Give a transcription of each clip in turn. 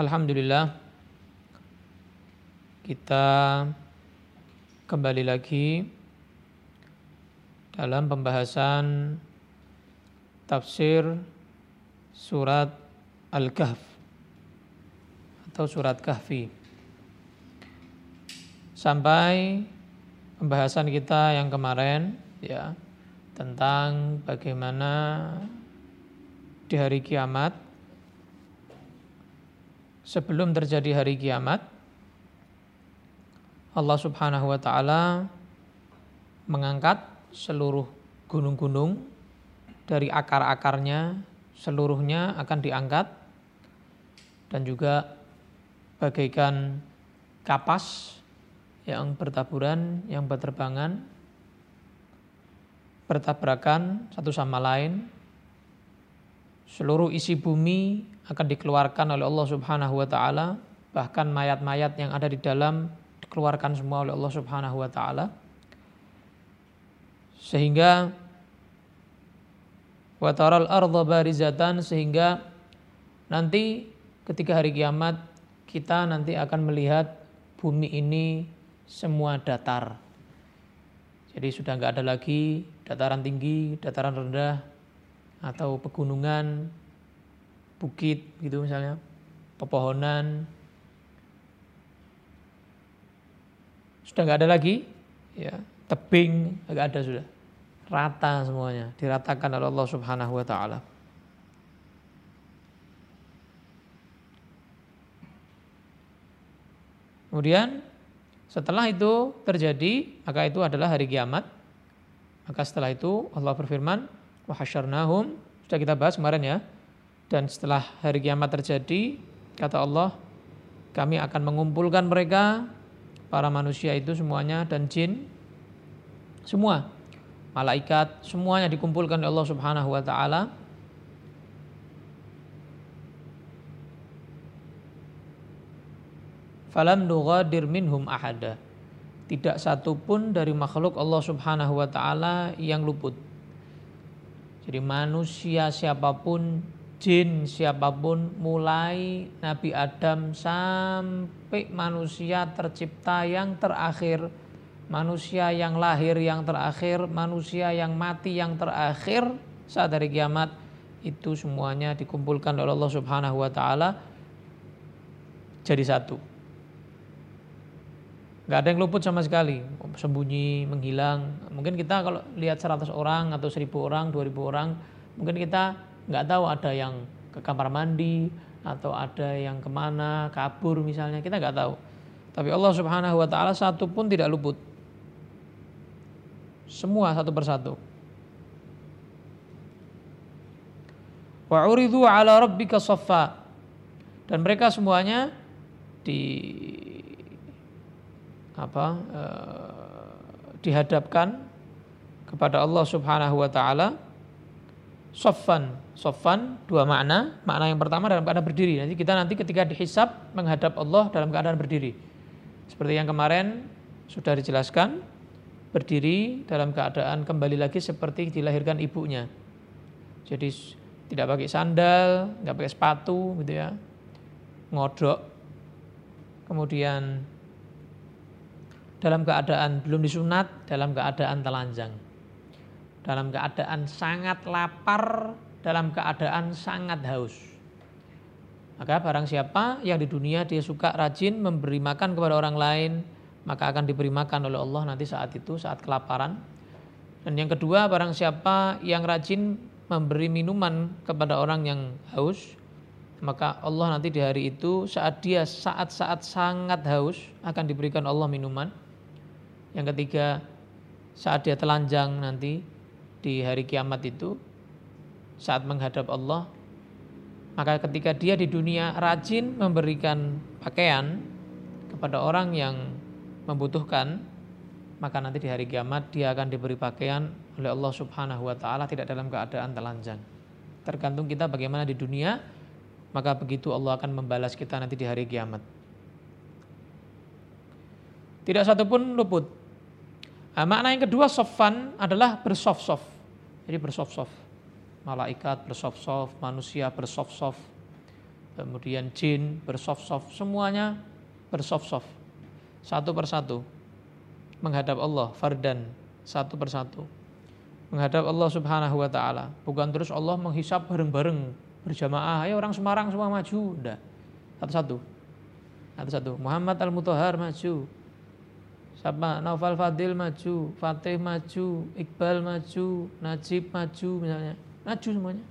Alhamdulillah kita kembali lagi dalam pembahasan tafsir surat Al-Kahf atau surat Kahfi. Sampai pembahasan kita yang kemarin ya tentang bagaimana di hari kiamat sebelum terjadi hari kiamat Allah Subhanahu wa taala mengangkat seluruh gunung-gunung dari akar-akarnya seluruhnya akan diangkat dan juga bagaikan kapas yang bertaburan, yang berterbangan, bertabrakan satu sama lain. Seluruh isi bumi akan dikeluarkan oleh Allah Subhanahu wa taala, bahkan mayat-mayat yang ada di dalam dikeluarkan semua oleh Allah Subhanahu wa taala. Sehingga wa taral ardha barizatan sehingga nanti ketika hari kiamat kita nanti akan melihat bumi ini semua datar. Jadi sudah nggak ada lagi dataran tinggi, dataran rendah, atau pegunungan, bukit gitu misalnya, pepohonan. Sudah nggak ada lagi, ya tebing nggak ada sudah, rata semuanya, diratakan oleh Allah Subhanahu Wa Taala. Kemudian setelah itu terjadi, maka itu adalah hari kiamat. Maka setelah itu Allah berfirman, "Wa sudah kita bahas kemarin ya. Dan setelah hari kiamat terjadi, kata Allah, kami akan mengumpulkan mereka, para manusia itu semuanya dan jin, semua, malaikat, semuanya dikumpulkan oleh Allah Subhanahu wa taala. Falam nughadir minhum ahada. Tidak satu pun dari makhluk Allah Subhanahu wa taala yang luput. Jadi manusia siapa pun jin siapa pun mulai Nabi Adam sampai manusia tercipta yang terakhir. Manusia yang lahir yang terakhir manusia yang mati yang terakhir saat hari kiamat itu semuanya dikumpulkan oleh Allah Subhanahu wa taala jadi satu. Nggak ada yang luput sama sekali. Sembunyi menghilang. Mungkin kita kalau lihat 100 orang atau 1000 orang 2000 orang mungkin kita nggak tahu ada yang ke kamar mandi atau ada yang ke mana kabur misalnya kita nggak tahu. Tapi Allah Subhanahu Wa Taala satu pun tidak luput. Semua satu persatu. Wa ala rabbika saffa. Dan mereka semuanya di apa eh, dihadapkan kepada Allah Subhanahu wa taala soffan Sofan dua makna. Makna yang pertama dalam keadaan berdiri. Nanti kita nanti ketika dihisap menghadap Allah dalam keadaan berdiri. Seperti yang kemarin sudah dijelaskan, berdiri dalam keadaan kembali lagi seperti dilahirkan ibunya. Jadi tidak pakai sandal, nggak pakai sepatu gitu ya. Ngodok. Kemudian dalam keadaan belum disunat, dalam keadaan telanjang. Dalam keadaan sangat lapar dalam keadaan sangat haus. Maka barang siapa yang di dunia dia suka rajin memberi makan kepada orang lain, maka akan diberi makan oleh Allah nanti saat itu, saat kelaparan. Dan yang kedua, barang siapa yang rajin memberi minuman kepada orang yang haus, maka Allah nanti di hari itu saat dia saat-saat sangat haus akan diberikan Allah minuman. Yang ketiga, saat dia telanjang nanti di hari kiamat itu saat menghadap Allah maka ketika dia di dunia rajin memberikan pakaian kepada orang yang membutuhkan maka nanti di hari kiamat dia akan diberi pakaian oleh Allah Subhanahu wa taala tidak dalam keadaan telanjang. Tergantung kita bagaimana di dunia, maka begitu Allah akan membalas kita nanti di hari kiamat. Tidak satu pun luput. Nah, makna yang kedua sofan adalah bersof-sof. Jadi bersof-sof malaikat bersof-sof, manusia bersof-sof, kemudian jin bersoft-soft, semuanya bersoft-soft. Satu persatu. Menghadap Allah, fardan, satu persatu. Menghadap Allah subhanahu wa ta'ala. Bukan terus Allah menghisap bareng-bareng, berjamaah. Ayo orang Semarang semua maju. Enggak. Satu-satu. Satu-satu. Muhammad Al-Mutahar maju. Siapa? Naufal Fadil maju, Fatih maju, Iqbal maju, Najib maju misalnya. Maju semuanya.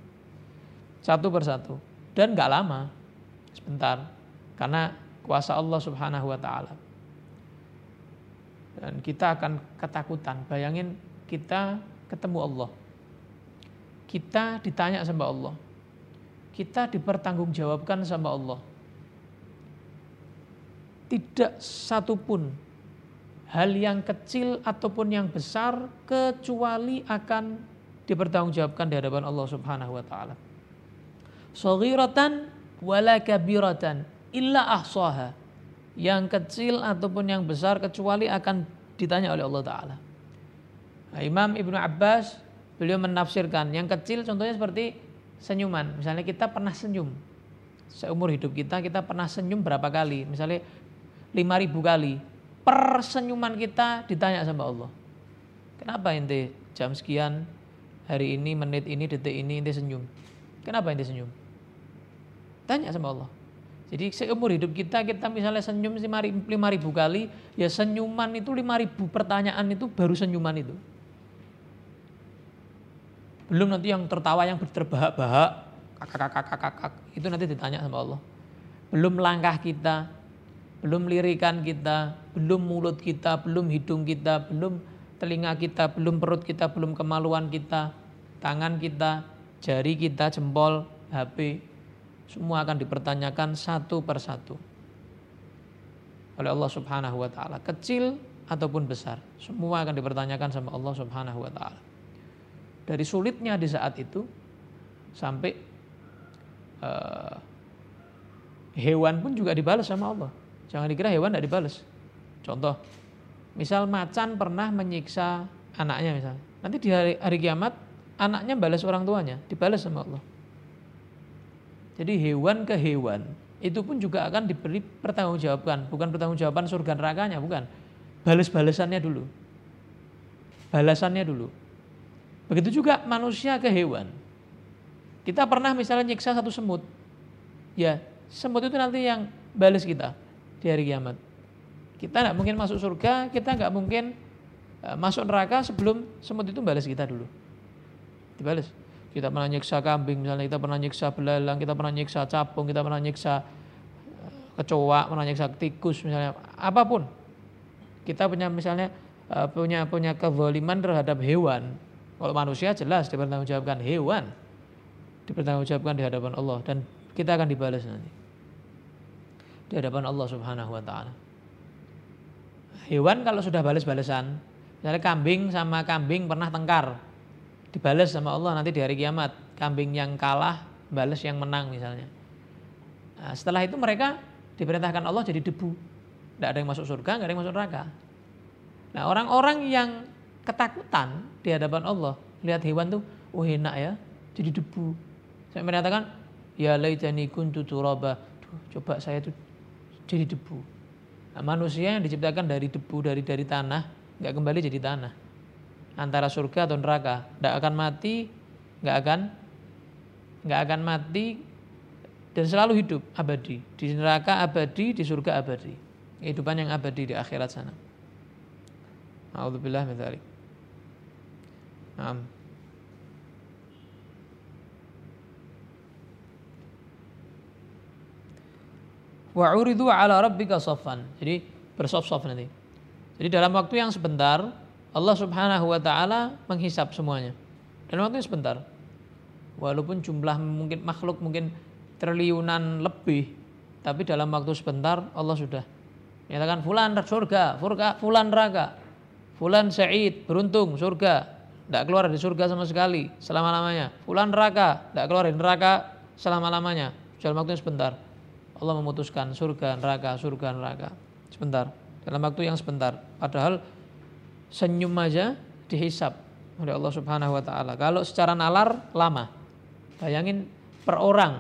Satu persatu. Dan nggak lama. Sebentar. Karena kuasa Allah subhanahu wa ta'ala. Dan kita akan ketakutan. Bayangin kita ketemu Allah. Kita ditanya sama Allah. Kita dipertanggungjawabkan sama Allah. Tidak satupun hal yang kecil ataupun yang besar kecuali akan dipertanggungjawabkan di hadapan Allah Subhanahu wa taala. Saghiratan wala kabiratan illa ahsaha. Yang kecil ataupun yang besar kecuali akan ditanya oleh Allah taala. Nah, Imam Ibnu Abbas beliau menafsirkan yang kecil contohnya seperti senyuman. Misalnya kita pernah senyum. Seumur hidup kita kita pernah senyum berapa kali? Misalnya 5000 kali per senyuman kita ditanya sama Allah. Kenapa ente jam sekian hari ini, menit ini, detik ini ente senyum? Kenapa ente senyum? Tanya sama Allah. Jadi seumur hidup kita, kita misalnya senyum 5 ribu kali, ya senyuman itu 5 ribu pertanyaan itu baru senyuman itu. Belum nanti yang tertawa yang terbahak-bahak, kakak kakak kakak kakak itu nanti ditanya sama Allah. Belum langkah kita, belum lirikan kita, belum mulut kita, belum hidung kita, belum telinga kita, belum perut kita, belum kemaluan kita, tangan kita, jari kita, jempol, HP, semua akan dipertanyakan satu persatu oleh Allah Subhanahu wa taala, kecil ataupun besar, semua akan dipertanyakan sama Allah Subhanahu wa taala. Dari sulitnya di saat itu sampai uh, hewan pun juga dibalas sama Allah. Jangan dikira hewan tidak dibalas. Contoh, misal macan pernah menyiksa anaknya misalnya. Nanti di hari, hari kiamat anaknya balas orang tuanya, dibalas sama Allah. Jadi hewan ke hewan itu pun juga akan diberi pertanggungjawaban, bukan pertanggungjawaban surga nerakanya, bukan. Balas-balasannya dulu. Balasannya dulu. Begitu juga manusia ke hewan. Kita pernah misalnya nyiksa satu semut. Ya, semut itu nanti yang balas kita di hari kiamat. Kita nggak mungkin masuk surga, kita nggak mungkin uh, masuk neraka sebelum semut itu balas kita dulu. Dibalas. Kita pernah nyiksa kambing, misalnya kita pernah nyiksa belalang, kita pernah nyiksa capung, kita pernah nyiksa uh, kecoa, pernah nyiksa tikus, misalnya apa pun. Kita punya misalnya uh, punya punya kezaliman terhadap hewan. Kalau manusia jelas dipertanggungjawabkan hewan, dipertanggungjawabkan di hadapan Allah dan kita akan dibalas nanti di hadapan Allah Subhanahu wa taala. Hewan kalau sudah balas-balasan, misalnya kambing sama kambing pernah tengkar, dibalas sama Allah nanti di hari kiamat. Kambing yang kalah balas yang menang misalnya. Nah, setelah itu mereka diperintahkan Allah jadi debu. Tidak ada yang masuk surga, nggak ada yang masuk neraka. Nah orang-orang yang ketakutan di hadapan Allah, lihat hewan tuh, oh enak ya, jadi debu. Saya menyatakan, ya laitani kuntu turaba. coba saya tuh jadi debu. Nah, manusia yang diciptakan dari debu dari dari tanah nggak kembali jadi tanah. Antara surga atau neraka, nggak akan mati, nggak akan nggak akan mati dan selalu hidup abadi di neraka abadi di surga abadi kehidupan yang abadi di akhirat sana. Alhamdulillah min dzalik. wa uridu ala rabbika. Jadi bersof-sof nanti. Jadi dalam waktu yang sebentar Allah Subhanahu wa taala menghisap semuanya. Dalam waktu yang sebentar. Walaupun jumlah mungkin makhluk mungkin triliunan lebih, tapi dalam waktu sebentar Allah sudah menyatakan fulan surga, furga, fulan neraka. Fulan sa'id, beruntung surga, tidak keluar dari surga sama sekali selama-lamanya. Fulan neraka, tidak keluar dari neraka selama-lamanya. Dalam waktu sebentar. Allah memutuskan surga, neraka, surga, neraka. Sebentar, dalam waktu yang sebentar. Padahal senyum aja dihisap oleh Allah Subhanahu wa taala. Kalau secara nalar lama. Bayangin per orang.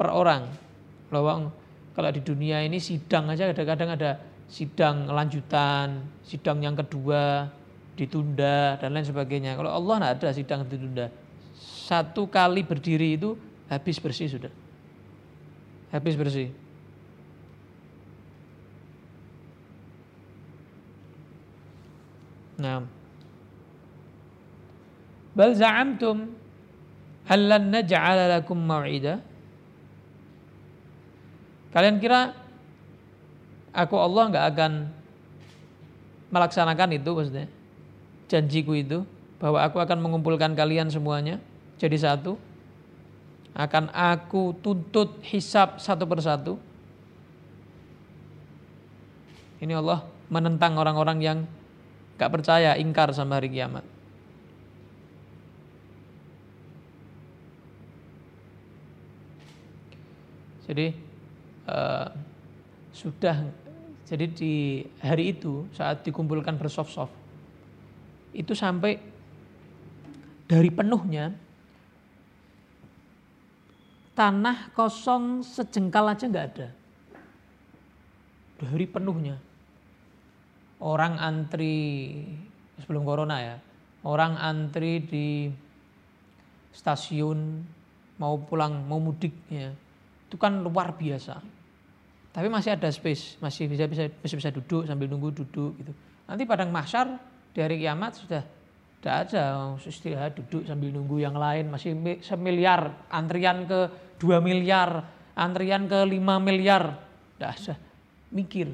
per orang. Kalau kalau di dunia ini sidang aja kadang-kadang ada sidang lanjutan, sidang yang kedua ditunda dan lain sebagainya. Kalau Allah tidak ada sidang ditunda. Satu kali berdiri itu habis bersih sudah. Habis bersih. Nah. Bal za'amtum hal lan naj'ala lakum? Kalian kira aku Allah nggak akan melaksanakan itu maksudnya? Janjiku itu bahwa aku akan mengumpulkan kalian semuanya jadi satu. Akan aku tuntut hisap satu persatu. Ini Allah menentang orang-orang yang gak percaya, ingkar sama hari kiamat. Jadi uh, sudah jadi di hari itu saat dikumpulkan bersoft-soft itu sampai dari penuhnya tanah kosong sejengkal aja nggak ada dari penuhnya orang antri sebelum corona ya orang antri di stasiun mau pulang mau mudik ya itu kan luar biasa. Tapi masih ada space, masih bisa bisa bisa, bisa duduk sambil nunggu duduk gitu. Nanti padang mahsyar di hari kiamat sudah tidak ada istirahat duduk sambil nunggu yang lain masih semiliar antrian ke dua miliar antrian ke lima miliar tidak ada mikir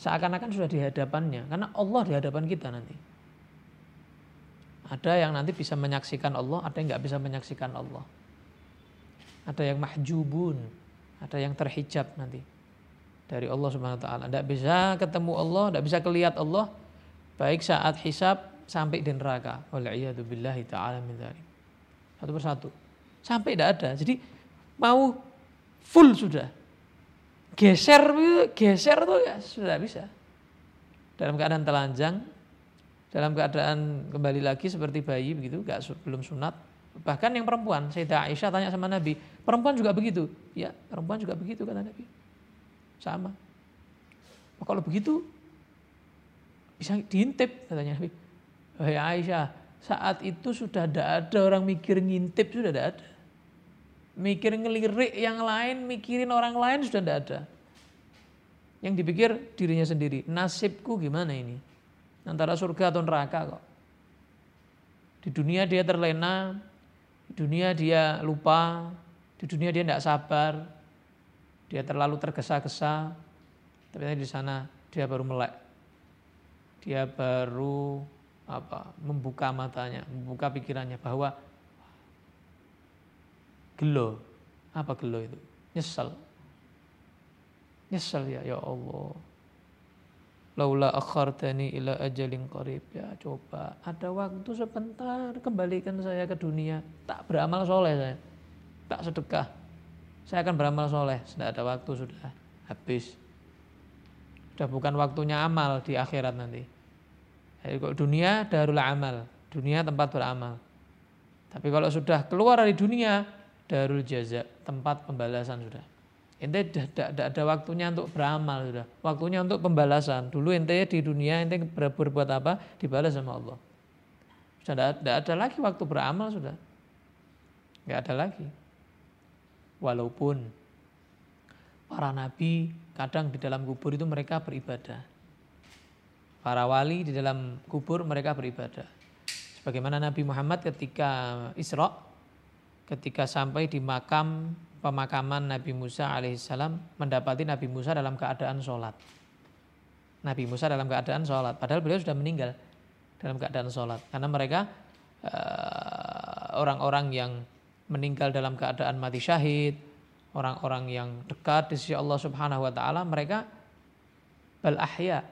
seakan-akan sudah di hadapannya karena Allah di hadapan kita nanti ada yang nanti bisa menyaksikan Allah ada yang nggak bisa menyaksikan Allah ada yang mahjubun, ada yang terhijab nanti dari Allah Subhanahu wa taala. Tidak bisa ketemu Allah, tidak bisa kelihat Allah baik saat hisab sampai di neraka. Waliyadu billahi taala min Satu persatu. Sampai tidak ada. Jadi mau full sudah. Geser geser tuh ya sudah bisa. Dalam keadaan telanjang, dalam keadaan kembali lagi seperti bayi begitu, gak belum sunat, Bahkan yang perempuan, Sayyidah Aisyah tanya sama Nabi, perempuan juga begitu? Ya, perempuan juga begitu kata Nabi. Sama. Oh, kalau begitu bisa diintip katanya Nabi. Wahai Aisyah, saat itu sudah tidak ada orang mikir ngintip sudah tidak ada. Mikir ngelirik yang lain, mikirin orang lain sudah tidak ada. Yang dipikir dirinya sendiri, nasibku gimana ini? Antara surga atau neraka kok. Di dunia dia terlena, di dunia dia lupa, di dunia dia tidak sabar, dia terlalu tergesa-gesa, tapi di sana dia baru melek. Dia baru apa? membuka matanya, membuka pikirannya bahwa gelo. Apa gelo itu? Nyesel. Nyesel ya, ya Allah. Laula akhartani ila ajalin qarib. Ya coba. Ada waktu sebentar kembalikan saya ke dunia. Tak beramal soleh saya. Tak sedekah. Saya akan beramal soleh. Sudah ada waktu sudah habis. Sudah bukan waktunya amal di akhirat nanti. Jadi, kok dunia darul amal. Dunia tempat beramal. Tapi kalau sudah keluar dari dunia darul jaza tempat pembalasan sudah Ente tidak ada waktunya untuk beramal sudah. Waktunya untuk pembalasan. Dulu ente di dunia ente berbuat apa? Dibalas sama Allah. Sudah tidak ada lagi waktu beramal sudah. Tidak ada lagi. Walaupun para nabi kadang di dalam kubur itu mereka beribadah. Para wali di dalam kubur mereka beribadah. Sebagaimana Nabi Muhammad ketika Isra, ketika sampai di makam pemakaman Nabi Musa alaihissalam mendapati Nabi Musa dalam keadaan sholat. Nabi Musa dalam keadaan sholat, padahal beliau sudah meninggal dalam keadaan sholat. Karena mereka uh, orang-orang yang meninggal dalam keadaan mati syahid, orang-orang yang dekat di sisi Allah Subhanahu Wa Taala, mereka bal ahya,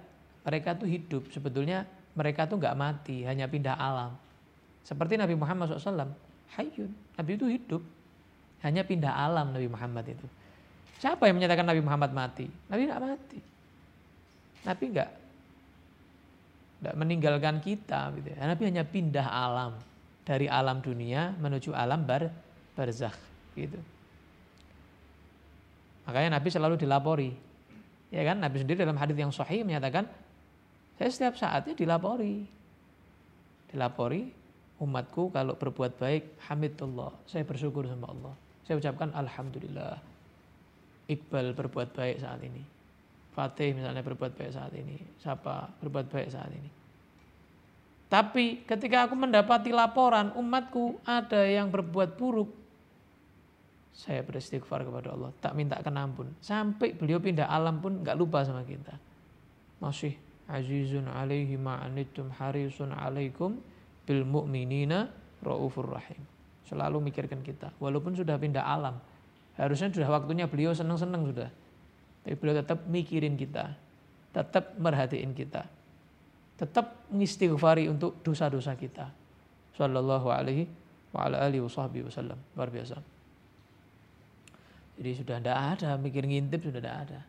mereka tuh hidup. Sebetulnya mereka tuh nggak mati, hanya pindah alam. Seperti Nabi Muhammad SAW, hayyun, Nabi itu hidup, hanya pindah alam Nabi Muhammad itu. Siapa yang menyatakan Nabi Muhammad mati? Nabi tidak mati. Nabi enggak enggak meninggalkan kita gitu ya. Nabi hanya pindah alam dari alam dunia menuju alam bar barzakh gitu. Makanya Nabi selalu dilapori. Ya kan? Nabi sendiri dalam hadis yang sahih menyatakan, saya setiap saatnya dilapori. Dilapori umatku kalau berbuat baik, hamidullah. Saya bersyukur sama Allah. Saya ucapkan alhamdulillah. Iqbal berbuat baik saat ini. Fatih misalnya berbuat baik saat ini. Siapa berbuat baik saat ini. Tapi ketika aku mendapati laporan umatku ada yang berbuat buruk, saya beristighfar kepada Allah, tak minta kenampun. Sampai beliau pindah alam pun nggak lupa sama kita. Masih azizun alaihi ma'anittum harisun alaikum bil mu'minina raufur rahim. Selalu mikirkan kita, walaupun sudah pindah alam. Harusnya sudah waktunya beliau senang-senang sudah. Tapi beliau tetap mikirin kita, tetap merhatiin kita. Tetap mengistighfari untuk dosa-dosa kita. Sallallahu alaihi wa ala alihi wasallam. Luar biasa. Jadi sudah tidak ada, mikir ngintip sudah tidak ada.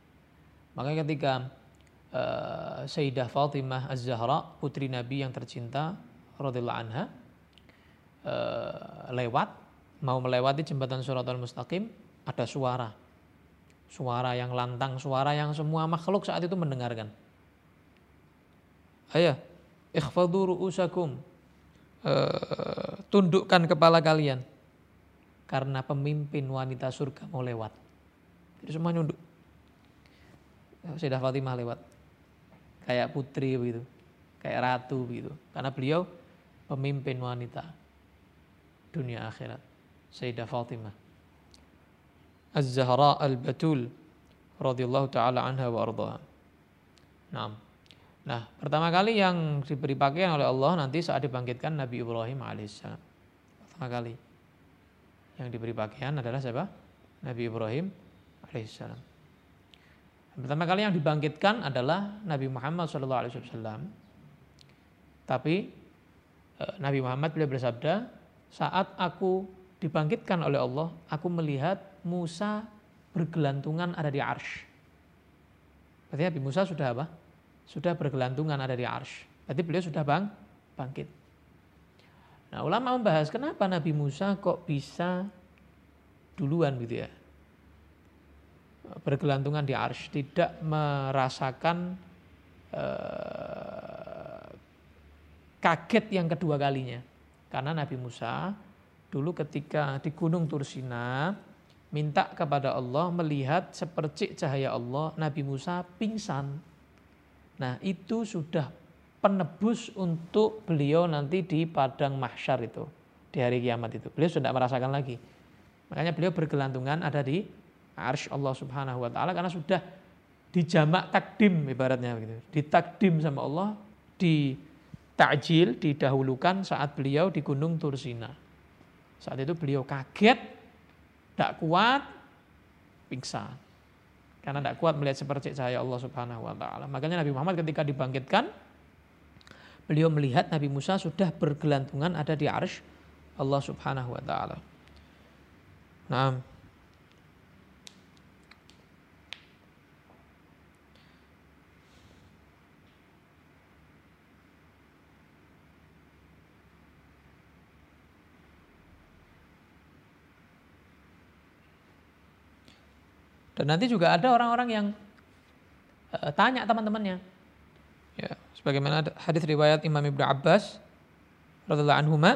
Makanya ketika uh, Sayyidah Fatimah Az-Zahra, putri Nabi yang tercinta, radhiyallahu anha, uh, lewat, mau melewati jembatan Suratul Mustaqim, ada suara. Suara yang lantang, suara yang semua makhluk saat itu mendengarkan. Ayah, ikhfadu ru'usakum. Uh, tundukkan kepala kalian karena pemimpin wanita surga mau lewat. Jadi semua nunduk. Sayyidah Fatimah lewat. Kayak putri begitu. Kayak ratu begitu. Karena beliau pemimpin wanita dunia akhirat. Sayyidah Fatimah. Az-Zahra al-Batul radhiyallahu taala anha wa ardhaha. Nah. Nah, pertama kali yang diberi pakaian oleh Allah nanti saat dibangkitkan Nabi Ibrahim alaihissalam. Pertama kali yang diberi pakaian adalah siapa? Nabi Ibrahim alaihissalam. Pertama kali yang dibangkitkan adalah Nabi Muhammad SAW. Tapi Nabi Muhammad beliau bersabda, saat aku dibangkitkan oleh Allah, aku melihat Musa bergelantungan ada di arsh. Berarti Nabi Musa sudah apa? Sudah bergelantungan ada di arsh. Berarti beliau sudah bang, bangkit. Nah ulama membahas kenapa Nabi Musa kok bisa duluan gitu ya. Bergelantungan di arsh, tidak merasakan eh, kaget yang kedua kalinya. Karena Nabi Musa dulu ketika di Gunung Tursina minta kepada Allah melihat sepercik cahaya Allah, Nabi Musa pingsan. Nah itu sudah penebus untuk beliau nanti di padang mahsyar itu di hari kiamat itu. Beliau sudah merasakan lagi. Makanya beliau bergelantungan ada di arsh Allah Subhanahu wa taala karena sudah dijamak takdim ibaratnya begitu. Ditakdim sama Allah, di takjil, didahulukan saat beliau di Gunung Tursina. Saat itu beliau kaget, tidak kuat, pingsan. Karena tidak kuat melihat seperti cahaya Allah Subhanahu wa taala. Makanya Nabi Muhammad ketika dibangkitkan beliau melihat Nabi Musa sudah bergelantungan ada di arsh Allah subhanahu wa ta'ala. Nah, Dan nanti juga ada orang-orang yang uh, tanya teman-temannya, Ya, sebagaimana hadis riwayat Imam Ibnu Abbas radhiyallahu anhu uh,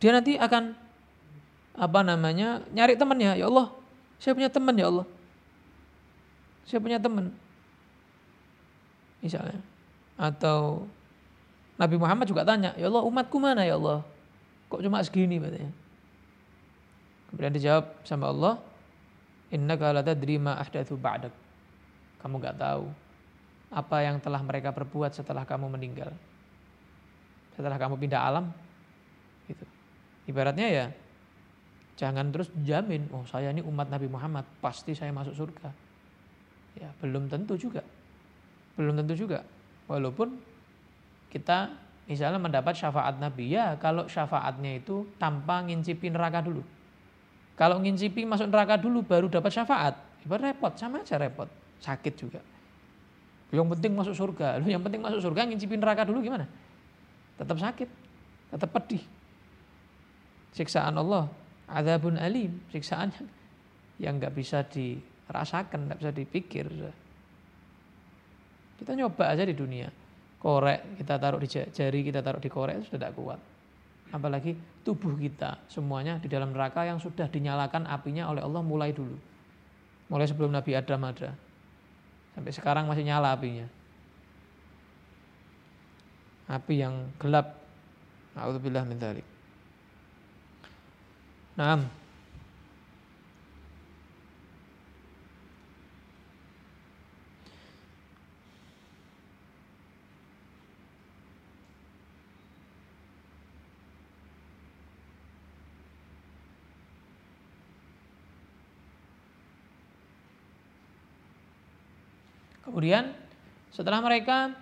dia nanti akan apa namanya nyari temannya. Ya Allah saya punya teman ya Allah. Saya punya teman misalnya. Atau Nabi Muhammad juga tanya ya Allah umatku mana ya Allah? Kok cuma segini? Katanya kemudian dijawab sama Allah innaka la tadri ma ahdatsu ba'dak kamu gak tahu apa yang telah mereka perbuat setelah kamu meninggal. Setelah kamu pindah alam. Gitu. Ibaratnya ya jangan terus jamin, oh saya ini umat Nabi Muhammad, pasti saya masuk surga. Ya, belum tentu juga. Belum tentu juga. Walaupun kita misalnya mendapat syafaat Nabi, ya kalau syafaatnya itu tanpa ngincipi neraka dulu. Kalau ngincipi masuk neraka dulu baru dapat syafaat, ibarat repot, sama aja repot sakit juga. Yang penting masuk surga. Lu yang penting masuk surga ngincipin neraka dulu gimana? Tetap sakit, tetap pedih. Siksaan Allah Adabun alim, siksaan yang nggak bisa dirasakan, nggak bisa dipikir. Kita nyoba aja di dunia. Korek kita taruh di jari, kita taruh di korek sudah tidak kuat. Apalagi tubuh kita semuanya di dalam neraka yang sudah dinyalakan apinya oleh Allah mulai dulu. Mulai sebelum Nabi Adam ada. Sampai sekarang masih nyala apinya. Api yang gelap. A'udzubillah min dzalik. Naam. Kemudian setelah mereka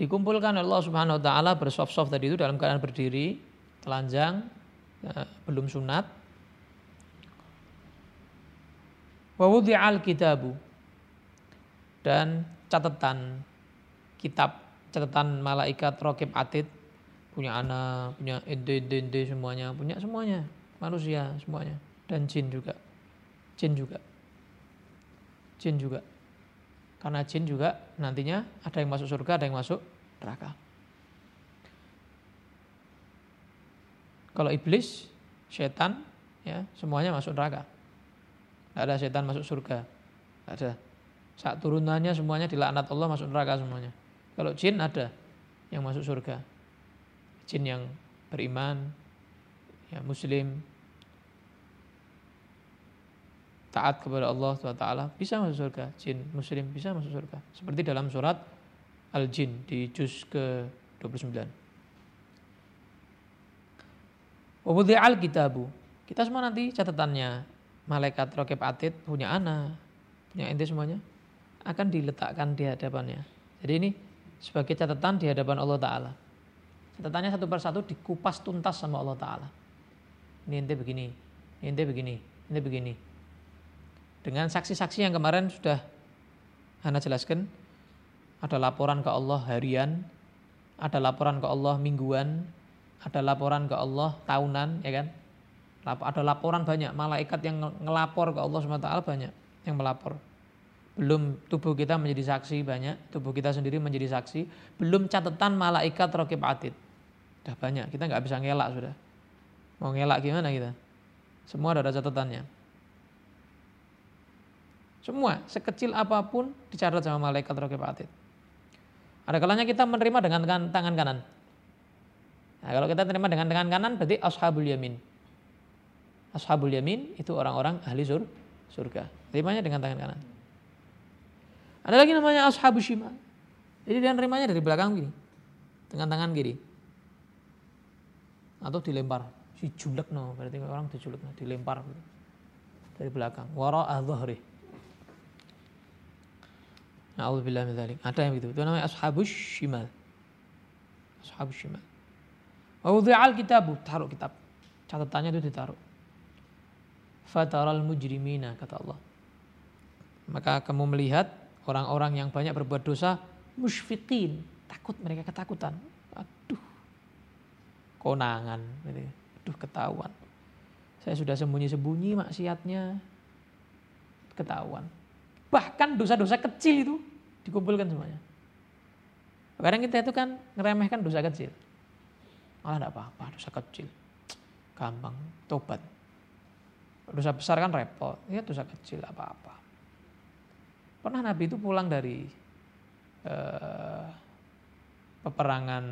dikumpulkan Allah Subhanahu wa taala bersoft-soft tadi itu dalam keadaan berdiri, telanjang, ya, belum sunat. Wa wudi'al kitabu dan catatan kitab, catatan malaikat rokib atid punya anak, punya ende, ende, ende semuanya, punya semuanya, manusia semuanya dan jin juga. Jin juga. Jin juga. Karena jin juga nantinya ada yang masuk surga, ada yang masuk neraka. Kalau iblis, setan, ya semuanya masuk neraka. Tidak ada setan masuk surga. Tidak ada. Saat turunannya semuanya dilaknat Allah masuk neraka semuanya. Kalau jin ada yang masuk surga. Jin yang beriman, ya muslim, taat kepada Allah SWT bisa masuk surga. Jin muslim bisa masuk surga. Seperti dalam surat Al-Jin di juz ke-29. Wabudhi al-kitabu. Kita semua nanti catatannya. Malaikat Rokib Atid punya anak. Punya ente semuanya. Akan diletakkan di hadapannya. Jadi ini sebagai catatan di hadapan Allah Ta'ala. Catatannya satu persatu dikupas tuntas sama Allah Ta'ala. Ini ente begini. Ini ente begini. Ini begini dengan saksi-saksi yang kemarin sudah Anda jelaskan ada laporan ke Allah harian ada laporan ke Allah mingguan ada laporan ke Allah tahunan ya kan? Ada laporan banyak malaikat yang ngelapor ke Allah SWT banyak yang melapor. Belum tubuh kita menjadi saksi banyak tubuh kita sendiri menjadi saksi belum catatan malaikat rokib atid. Sudah banyak kita nggak bisa ngelak sudah. Mau ngelak gimana kita? Semua ada catatannya semua, sekecil apa pun dicatat sama malaikat rokib. Ada kalanya kita menerima dengan tangan kanan. Nah, kalau kita terima dengan tangan kanan berarti ashabul yamin. Ashabul yamin itu orang-orang ahli sur, surga. Terimanya dengan tangan kanan. Ada lagi namanya ashabul shimal. Jadi dia nerimanya dari belakang gini. Dengan tangan kiri. Atau dilempar. Si julek no, berarti orang dijulek no, dilempar gitu. Dari belakang. Wara dhahri. Na'udzubillah min dzalik. Ada yang begitu. Itu namanya ashabus shimal. Ashabus shimal. Wa wudi'al kitabu, taruh kitab. Catatannya itu ditaruh. Fataral mujrimina kata Allah. Maka kamu melihat orang-orang yang banyak berbuat dosa musyfiqin, takut mereka ketakutan. Aduh. Konangan gitu. Aduh ketahuan. Saya sudah sembunyi-sembunyi maksiatnya. Ketahuan. Bahkan dosa-dosa kecil itu dikumpulkan semuanya. Kadang kita itu kan ngeremehkan dosa kecil. Ah enggak apa-apa, dosa kecil. Gampang, tobat. Dosa besar kan repot, ya dosa kecil apa-apa. Pernah Nabi itu pulang dari uh, peperangan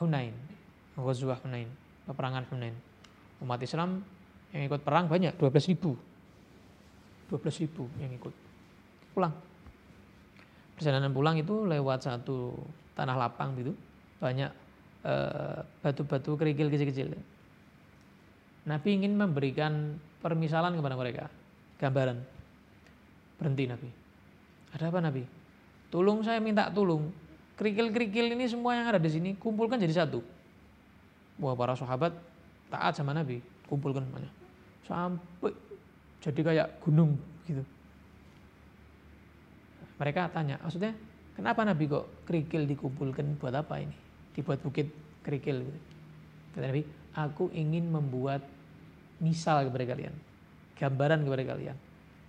Hunain, Ghazwah Hunain, peperangan Hunain. Umat Islam yang ikut perang banyak, 12 ribu. 12 ribu yang ikut. Pulang. Perjalanan pulang itu lewat satu tanah lapang gitu. Banyak eh, batu-batu kerikil kecil-kecil. Nabi ingin memberikan permisalan kepada mereka. Gambaran. Berhenti Nabi. Ada apa Nabi? Tolong saya minta tolong kerikil-kerikil ini semua yang ada di sini kumpulkan jadi satu. Wah para sahabat taat sama Nabi. Kumpulkan semuanya. Sampai jadi kayak gunung gitu mereka tanya, maksudnya kenapa Nabi kok kerikil dikumpulkan buat apa ini? Dibuat bukit kerikil. Kata Nabi, aku ingin membuat misal kepada kalian. Gambaran kepada kalian.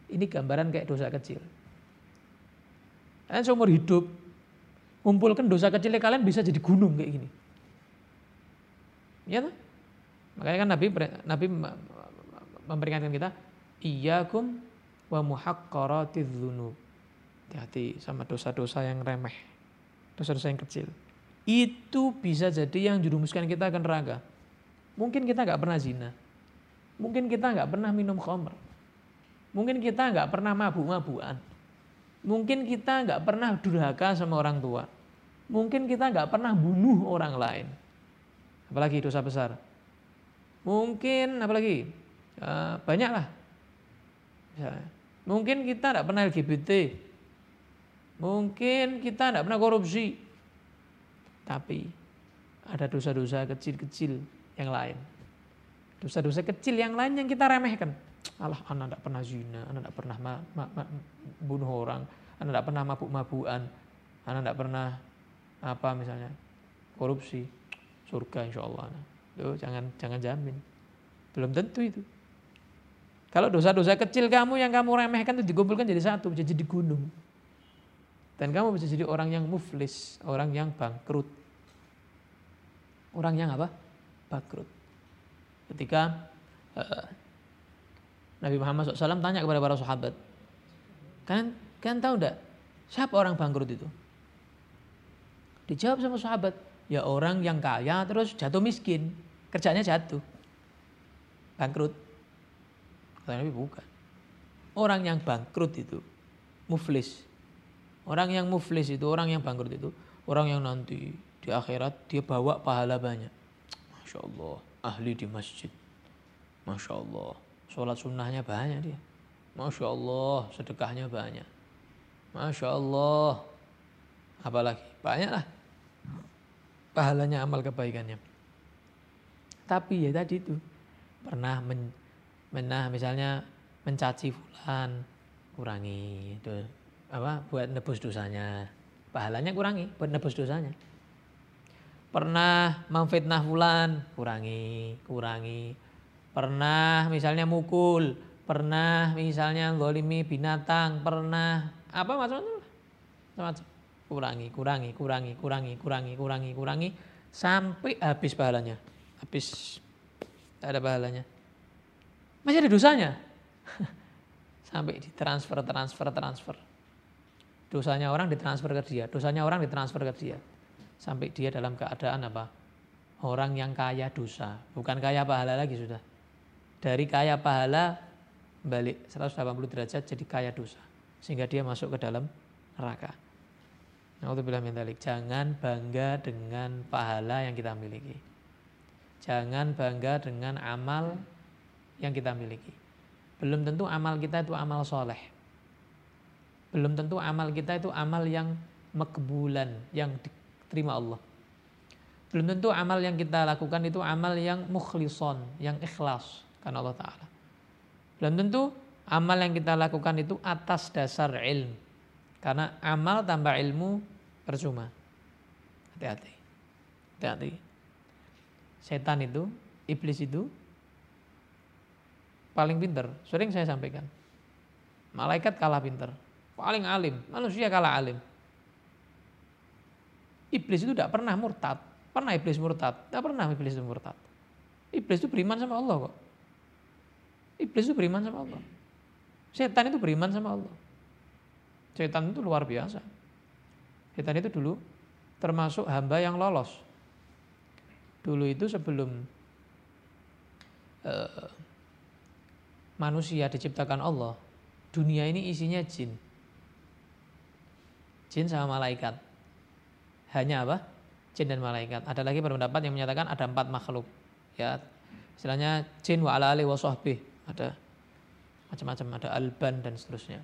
Ini gambaran kayak dosa kecil. Kalian seumur hidup kumpulkan dosa kecilnya kalian bisa jadi gunung kayak gini. Ya tak? Makanya kan Nabi Nabi memperingatkan kita, iyyakum wa muhaqqaratiz dzunub. Hati-hati sama dosa-dosa yang remeh. Dosa-dosa yang kecil. Itu bisa jadi yang jurumuskan kita akan neraka. Mungkin kita nggak pernah zina. Mungkin kita nggak pernah minum khamr. Mungkin kita nggak pernah mabuk-mabukan. Mungkin kita nggak pernah durhaka sama orang tua. Mungkin kita nggak pernah bunuh orang lain. Apalagi dosa besar. Mungkin apalagi uh, banyak lah. Mungkin kita tidak pernah LGBT. Mungkin kita tidak pernah korupsi. Tapi ada dosa-dosa kecil-kecil yang lain. Dosa-dosa kecil yang lain yang kita remehkan. Allah, anak tidak pernah zina, anak tidak pernah ma ma ma bunuh orang, anak tidak pernah mabuk-mabukan, anak tidak pernah apa misalnya korupsi, surga insya Allah. Loh, jangan jangan jamin, belum tentu itu. Kalau dosa-dosa kecil kamu yang kamu remehkan itu dikumpulkan jadi satu, jadi gunung. Dan kamu bisa jadi orang yang muflis, orang yang bangkrut. Orang yang apa? Bangkrut. Ketika uh, Nabi Muhammad SAW tanya kepada para sahabat, kalian, kalian tahu enggak siapa orang bangkrut itu? Dijawab sama sahabat, ya orang yang kaya terus jatuh miskin, kerjanya jatuh, bangkrut. Kata Nabi bukan. Orang yang bangkrut itu muflis. Orang yang muflis itu, orang yang bangkrut itu, orang yang nanti di akhirat dia bawa pahala banyak. Masya Allah, ahli di masjid. Masya Allah, Sholat sunnahnya banyak dia. Masya Allah, sedekahnya banyak. Masya Allah. Apalagi, banyak lah. Pahalanya amal kebaikannya. Tapi ya tadi itu, pernah men, menah misalnya mencaci fulan, kurangi itu apa buat nebus dosanya pahalanya kurangi buat nebus dosanya pernah memfitnah fulan kurangi kurangi pernah misalnya mukul, pernah misalnya zolimi binatang, pernah apa macam-macam. Macam kurangi, kurangi, kurangi, kurangi, kurangi, kurangi, kurangi sampai habis pahalanya. Habis tak ada pahalanya. Masih ada dosanya. sampai ditransfer, transfer, transfer. Dosanya orang ditransfer ke dia, dosanya orang ditransfer ke dia. Sampai dia dalam keadaan apa? Orang yang kaya dosa, bukan kaya pahala lagi sudah dari kaya pahala balik 180 derajat jadi kaya dosa sehingga dia masuk ke dalam neraka. Jangan bangga dengan pahala yang kita miliki. Jangan bangga dengan amal yang kita miliki. Belum tentu amal kita itu amal soleh. Belum tentu amal kita itu amal yang makbulan, yang diterima Allah. Belum tentu amal yang kita lakukan itu amal yang mukhlison, yang ikhlas karena Allah Ta'ala. Belum tentu amal yang kita lakukan itu atas dasar ilmu. Karena amal tanpa ilmu percuma. Hati-hati. Hati-hati. Setan itu, iblis itu paling pinter. Sering saya sampaikan. Malaikat kalah pinter. Paling alim. Manusia kalah alim. Iblis itu tidak pernah murtad. Pernah iblis murtad? Tidak pernah iblis itu murtad. Iblis itu beriman sama Allah kok. Iblis itu beriman sama Allah. Setan itu beriman sama Allah. Setan itu luar biasa. Setan itu dulu termasuk hamba yang lolos. Dulu itu sebelum uh, manusia diciptakan Allah, dunia ini isinya jin. Jin sama malaikat. Hanya apa? Jin dan malaikat. Ada lagi pendapat yang menyatakan ada empat makhluk. Ya, istilahnya jin wa ala wa sahbih ada macam-macam, ada alban dan seterusnya.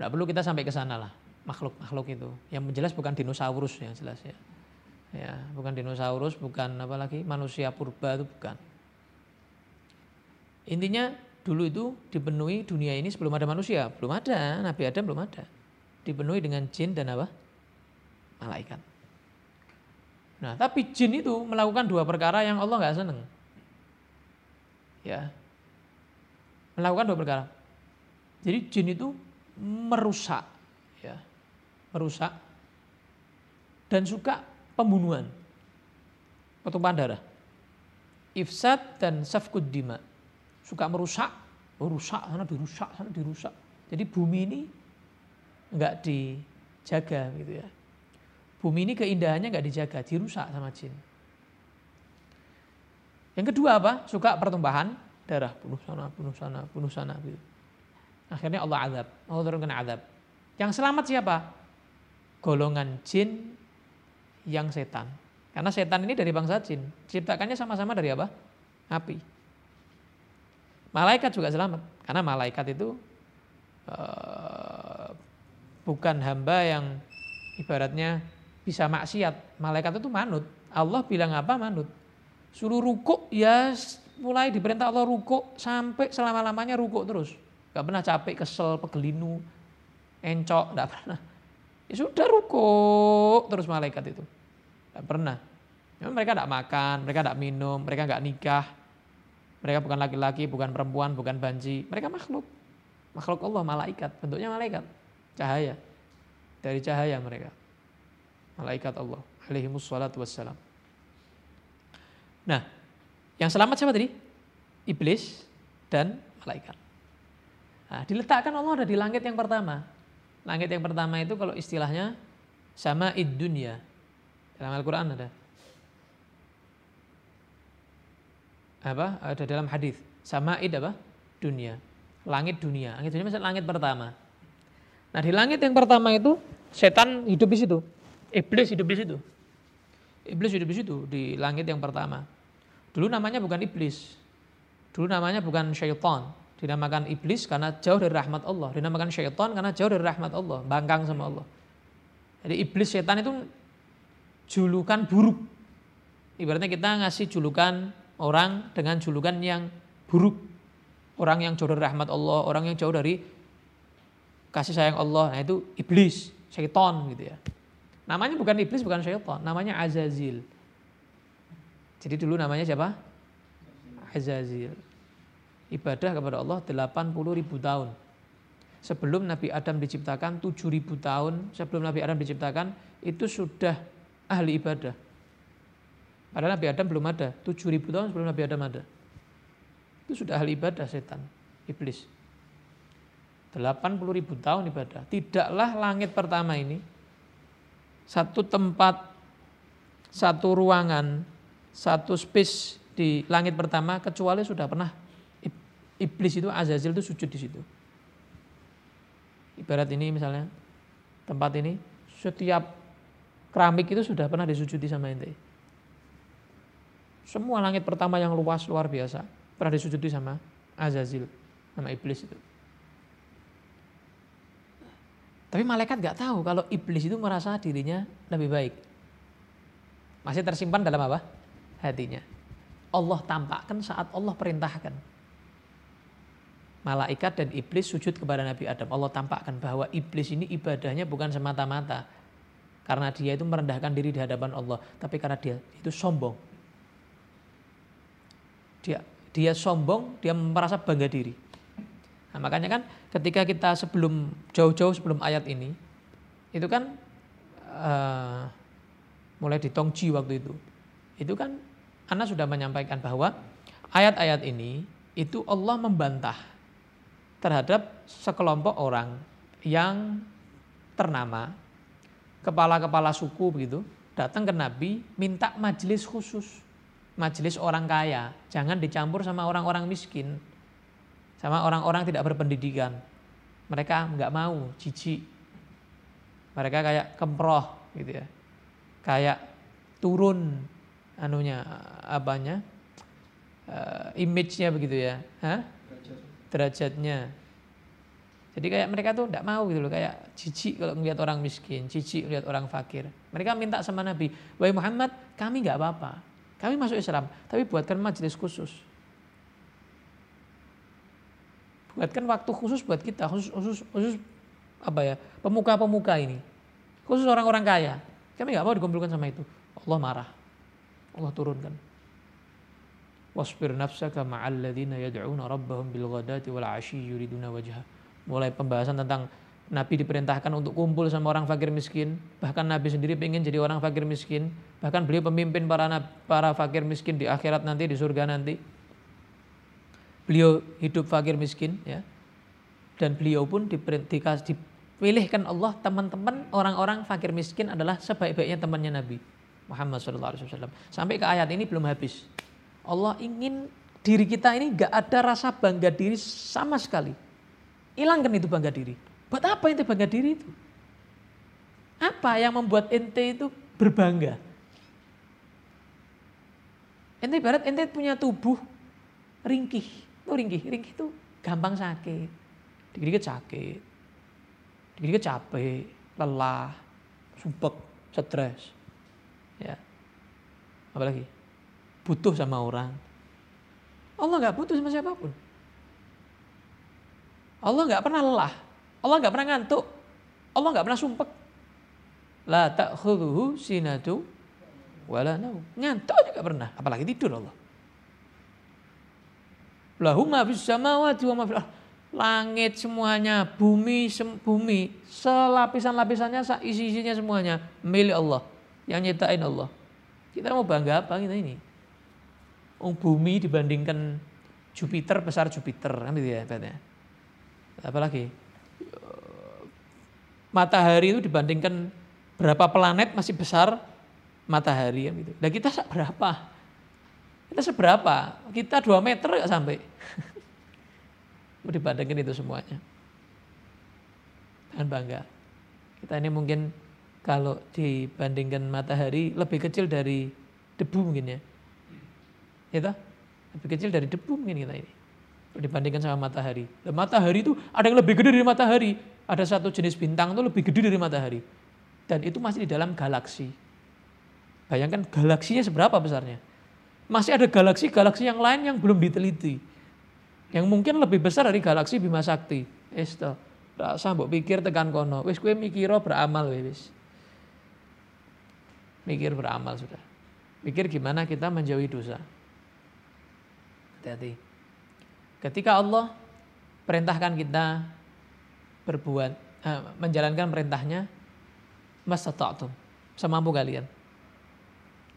Tidak perlu kita sampai ke sana lah, makhluk-makhluk itu. Yang jelas bukan dinosaurus yang jelas ya. Ya, bukan dinosaurus, bukan apa lagi manusia purba itu bukan. Intinya dulu itu dipenuhi dunia ini sebelum ada manusia, belum ada, Nabi Adam belum ada. Dipenuhi dengan jin dan apa? Malaikat. Nah, tapi jin itu melakukan dua perkara yang Allah nggak seneng. ya melakukan dua perkara. Jadi jin itu merusak, ya, merusak dan suka pembunuhan, pertumpahan darah, ifsad dan safkud dima, suka merusak, merusak sana dirusak, sana dirusak. Jadi bumi ini enggak dijaga gitu ya. Bumi ini keindahannya enggak dijaga, dirusak sama jin. Yang kedua apa? Suka pertumbahan darah, bunuh sana, bunuh sana, bunuh sana gitu. Akhirnya Allah azab, Allah turunkan azab. Yang selamat siapa? Golongan jin yang setan. Karena setan ini dari bangsa jin. Ciptakannya sama-sama dari apa? Api. Malaikat juga selamat. Karena malaikat itu uh, bukan hamba yang ibaratnya bisa maksiat. Malaikat itu manut. Allah bilang apa manut. Suruh rukuk ya mulai diperintah Allah rukuk sampai selama-lamanya rukuk terus. Gak pernah capek, kesel, pegelinu, encok, gak pernah. Ya sudah rukuk terus malaikat itu. Gak pernah. Memang mereka gak makan, mereka gak minum, mereka gak nikah. Mereka bukan laki-laki, bukan perempuan, bukan banji. Mereka makhluk. Makhluk Allah, malaikat. Bentuknya malaikat. Cahaya. Dari cahaya mereka. Malaikat Allah. Alaihimus salatu wassalam. Nah, yang selamat siapa tadi? Iblis dan malaikat. Nah, diletakkan Allah ada di langit yang pertama. Langit yang pertama itu kalau istilahnya sama id dunia. Dalam Al-Quran ada. Apa? Ada dalam hadis. Sama id apa? Dunia. Langit dunia. Langit dunia maksudnya langit pertama. Nah di langit yang pertama itu setan hidup di situ. Iblis hidup di situ. Iblis hidup di situ di langit yang pertama. Dulu namanya bukan iblis. Dulu namanya bukan syaitan. Dinamakan iblis karena jauh dari rahmat Allah. Dinamakan syaitan karena jauh dari rahmat Allah. Bangkang sama Allah. Jadi iblis setan itu julukan buruk. Ibaratnya kita ngasih julukan orang dengan julukan yang buruk. Orang yang jauh dari rahmat Allah, orang yang jauh dari kasih sayang Allah. Nah itu iblis, syaitan gitu ya. Namanya bukan iblis, bukan syaitan. Namanya Azazil. Jadi dulu namanya siapa? Azazil. Ibadah kepada Allah 80 ribu tahun. Sebelum Nabi Adam diciptakan 7 ribu tahun sebelum Nabi Adam diciptakan itu sudah ahli ibadah. Padahal Nabi Adam belum ada. 7 ribu tahun sebelum Nabi Adam ada. Itu sudah ahli ibadah setan, iblis. 80 ribu tahun ibadah. Tidaklah langit pertama ini satu tempat, satu ruangan, satu space di langit pertama kecuali sudah pernah iblis itu Azazil itu sujud di situ. Ibarat ini misalnya tempat ini setiap keramik itu sudah pernah disujudi sama ente. Semua langit pertama yang luas luar biasa pernah disujudi sama Azazil, sama iblis itu. Tapi malaikat gak tahu kalau iblis itu merasa dirinya lebih baik. Masih tersimpan dalam apa? hatinya. Allah tampakkan saat Allah perintahkan. Malaikat dan iblis sujud kepada Nabi Adam. Allah tampakkan bahwa iblis ini ibadahnya bukan semata-mata karena dia itu merendahkan diri di hadapan Allah, tapi karena dia itu sombong. Dia dia sombong, dia merasa bangga diri. Nah, makanya kan ketika kita sebelum jauh-jauh sebelum ayat ini, itu kan uh, mulai di Tongji waktu itu, itu kan anda sudah menyampaikan bahwa ayat-ayat ini itu Allah membantah terhadap sekelompok orang yang ternama kepala-kepala suku begitu datang ke Nabi minta majelis khusus majelis orang kaya. Jangan dicampur sama orang-orang miskin sama orang-orang tidak berpendidikan. Mereka nggak mau jijik. Mereka kayak kemproh gitu ya. Kayak turun anunya apanya uh, image-nya begitu ya. Hah? derajatnya. Jadi kayak mereka tuh tidak mau gitu loh. Kayak jijik kalau melihat orang miskin jijik melihat orang fakir. Mereka minta sama Nabi wahai Muhammad kami nggak apa-apa. Kami masuk Islam tapi buatkan majelis khusus buatkan waktu khusus buat kita khusus khusus, khusus apa ya pemuka-pemuka ini khusus orang-orang kaya kami nggak mau dikumpulkan sama itu Allah marah Allah turunkan. Wasbir nafsaka ma'al ladzina yad'una rabbahum bil ghadati wal yuriduna wajha. Mulai pembahasan tentang Nabi diperintahkan untuk kumpul sama orang fakir miskin. Bahkan Nabi sendiri ingin jadi orang fakir miskin. Bahkan beliau pemimpin para para fakir miskin di akhirat nanti di surga nanti. Beliau hidup fakir miskin ya. Dan beliau pun dikasih dipilihkan Allah teman-teman orang-orang fakir miskin adalah sebaik-baiknya temannya Nabi Muhammad SAW. Sampai ke ayat ini belum habis. Allah ingin diri kita ini gak ada rasa bangga diri sama sekali. Hilangkan itu bangga diri. Buat apa ente bangga diri itu? Apa yang membuat ente itu berbangga? Ente barat ente punya tubuh ringkih. Itu ringkih, ringkih itu gampang sakit. Dikit-dikit sakit. Dikit-dikit capek, lelah, sumpek, stres. Ya. Apalagi? Butuh sama orang. Allah nggak butuh sama siapa pun. Allah nggak pernah lelah. Allah nggak pernah ngantuk. Allah nggak pernah sumpek. La ta'khudhuhu sinatu wala naum. Ngantuk nggak pernah, apalagi tidur Allah. Lahu ma fis samawati wa ma fil Langit semuanya, bumi sem, bumi, selapisan-lapisannya, isi-isinya semuanya milik Allah. Yang nyiptain Allah. Kita mau bangga apa kita ini? Oh, bumi dibandingkan Jupiter besar Jupiter kan gitu ya Apalagi matahari itu dibandingkan berapa planet masih besar matahari ya gitu. Dan kita berapa? Kita seberapa? Kita dua meter nggak sampai. Dibandingkan itu semuanya. Dan bangga. Kita ini mungkin kalau dibandingkan matahari lebih kecil dari debu mungkin ya. Ya Lebih kecil dari debu mungkin kita ini. Dibandingkan sama matahari. Dan matahari itu ada yang lebih gede dari matahari ada satu jenis bintang itu lebih gede dari matahari. Dan itu masih di dalam galaksi. Bayangkan galaksinya seberapa besarnya. Masih ada galaksi-galaksi yang lain yang belum diteliti. Yang mungkin lebih besar dari galaksi Bima Sakti. Esto. Rasa mbok pikir tekan kono. Wis kue mikiro beramal wis. Mikir beramal sudah. Mikir gimana kita menjauhi dosa. Hati-hati. Ketika Allah perintahkan kita berbuat uh, menjalankan perintahnya mastata'tum semampu kalian.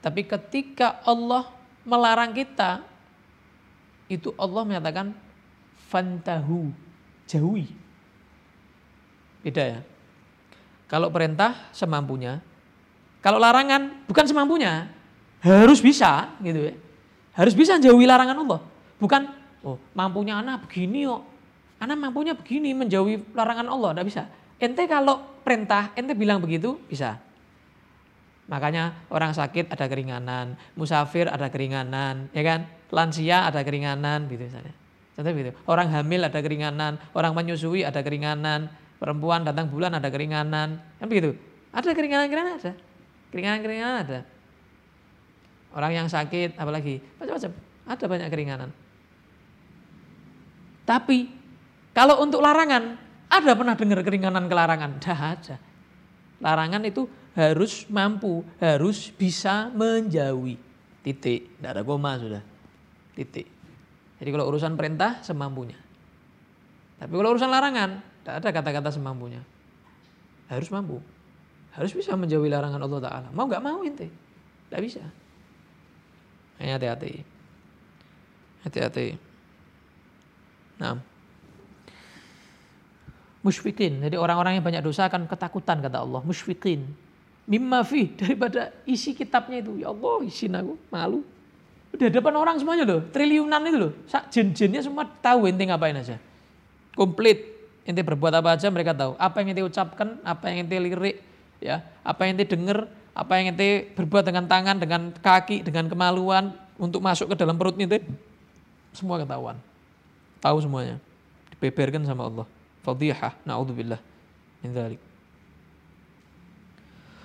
Tapi ketika Allah melarang kita itu Allah menyatakan fantahu jauhi. Beda ya. Kalau perintah semampunya, kalau larangan bukan semampunya, harus bisa gitu ya. Harus bisa jauhi larangan Allah. Bukan oh mampunya anak begini kok karena mampunya begini menjauhi larangan Allah, tidak bisa. Ente kalau perintah, ente bilang begitu, bisa. Makanya orang sakit ada keringanan, musafir ada keringanan, ya kan? Lansia ada keringanan, gitu misalnya. Contoh gitu. Orang hamil ada keringanan, orang menyusui ada keringanan, perempuan datang bulan ada keringanan, kan begitu. Ada keringanan-keringanan ada. Keringanan-keringanan ada. Orang yang sakit, apalagi macam-macam, ada banyak keringanan. Tapi kalau untuk larangan, ada pernah dengar keringanan kelarangan? Dah aja. Larangan itu harus mampu, harus bisa menjauhi. Titik, tidak ada koma sudah. Titik. Jadi kalau urusan perintah semampunya. Tapi kalau urusan larangan, tidak ada kata-kata semampunya. Harus mampu. Harus bisa menjauhi larangan Allah Ta'ala. Mau nggak mau ente? Tidak bisa. Hanya hati-hati. Hati-hati. Nah musyfikin. Jadi orang-orang yang banyak dosa akan ketakutan kata Allah, musyfikin. Mimma fi daripada isi kitabnya itu. Ya Allah, isi aku malu. Di hadapan orang semuanya loh, triliunan itu loh. Sak jen-jennya semua tahu ente ngapain aja. Komplit. Ente berbuat apa aja mereka tahu. Apa yang ente ucapkan, apa yang ente lirik, ya, apa yang ente denger, apa yang ente berbuat dengan tangan, dengan kaki, dengan kemaluan untuk masuk ke dalam perut ente. Semua ketahuan. Tahu semuanya. Dibeberkan sama Allah fadhihah naudzubillah min dzalik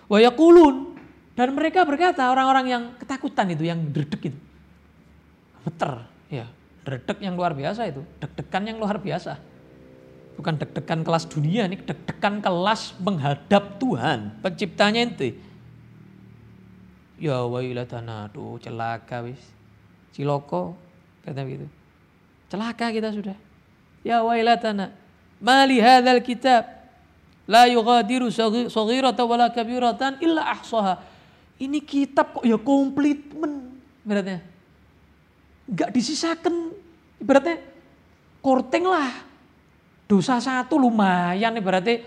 wa yaqulun dan mereka berkata orang-orang yang ketakutan itu yang derdek itu gemeter ya derdek yang luar biasa itu deg-degan yang luar biasa bukan deg-degan kelas dunia ini deg-degan kelas menghadap Tuhan penciptanya ente ya wailatana tuh celaka wis ciloko, kata begitu. Celaka kita sudah. Ya wailatana, mali hadzal kitab la yughadiru saghiratan wala kabiratan illa ahsaha. Ini kitab kok ya komplitmen beratnya. Enggak disisakan ibaratnya korting lah. Dosa satu lumayan ibaratnya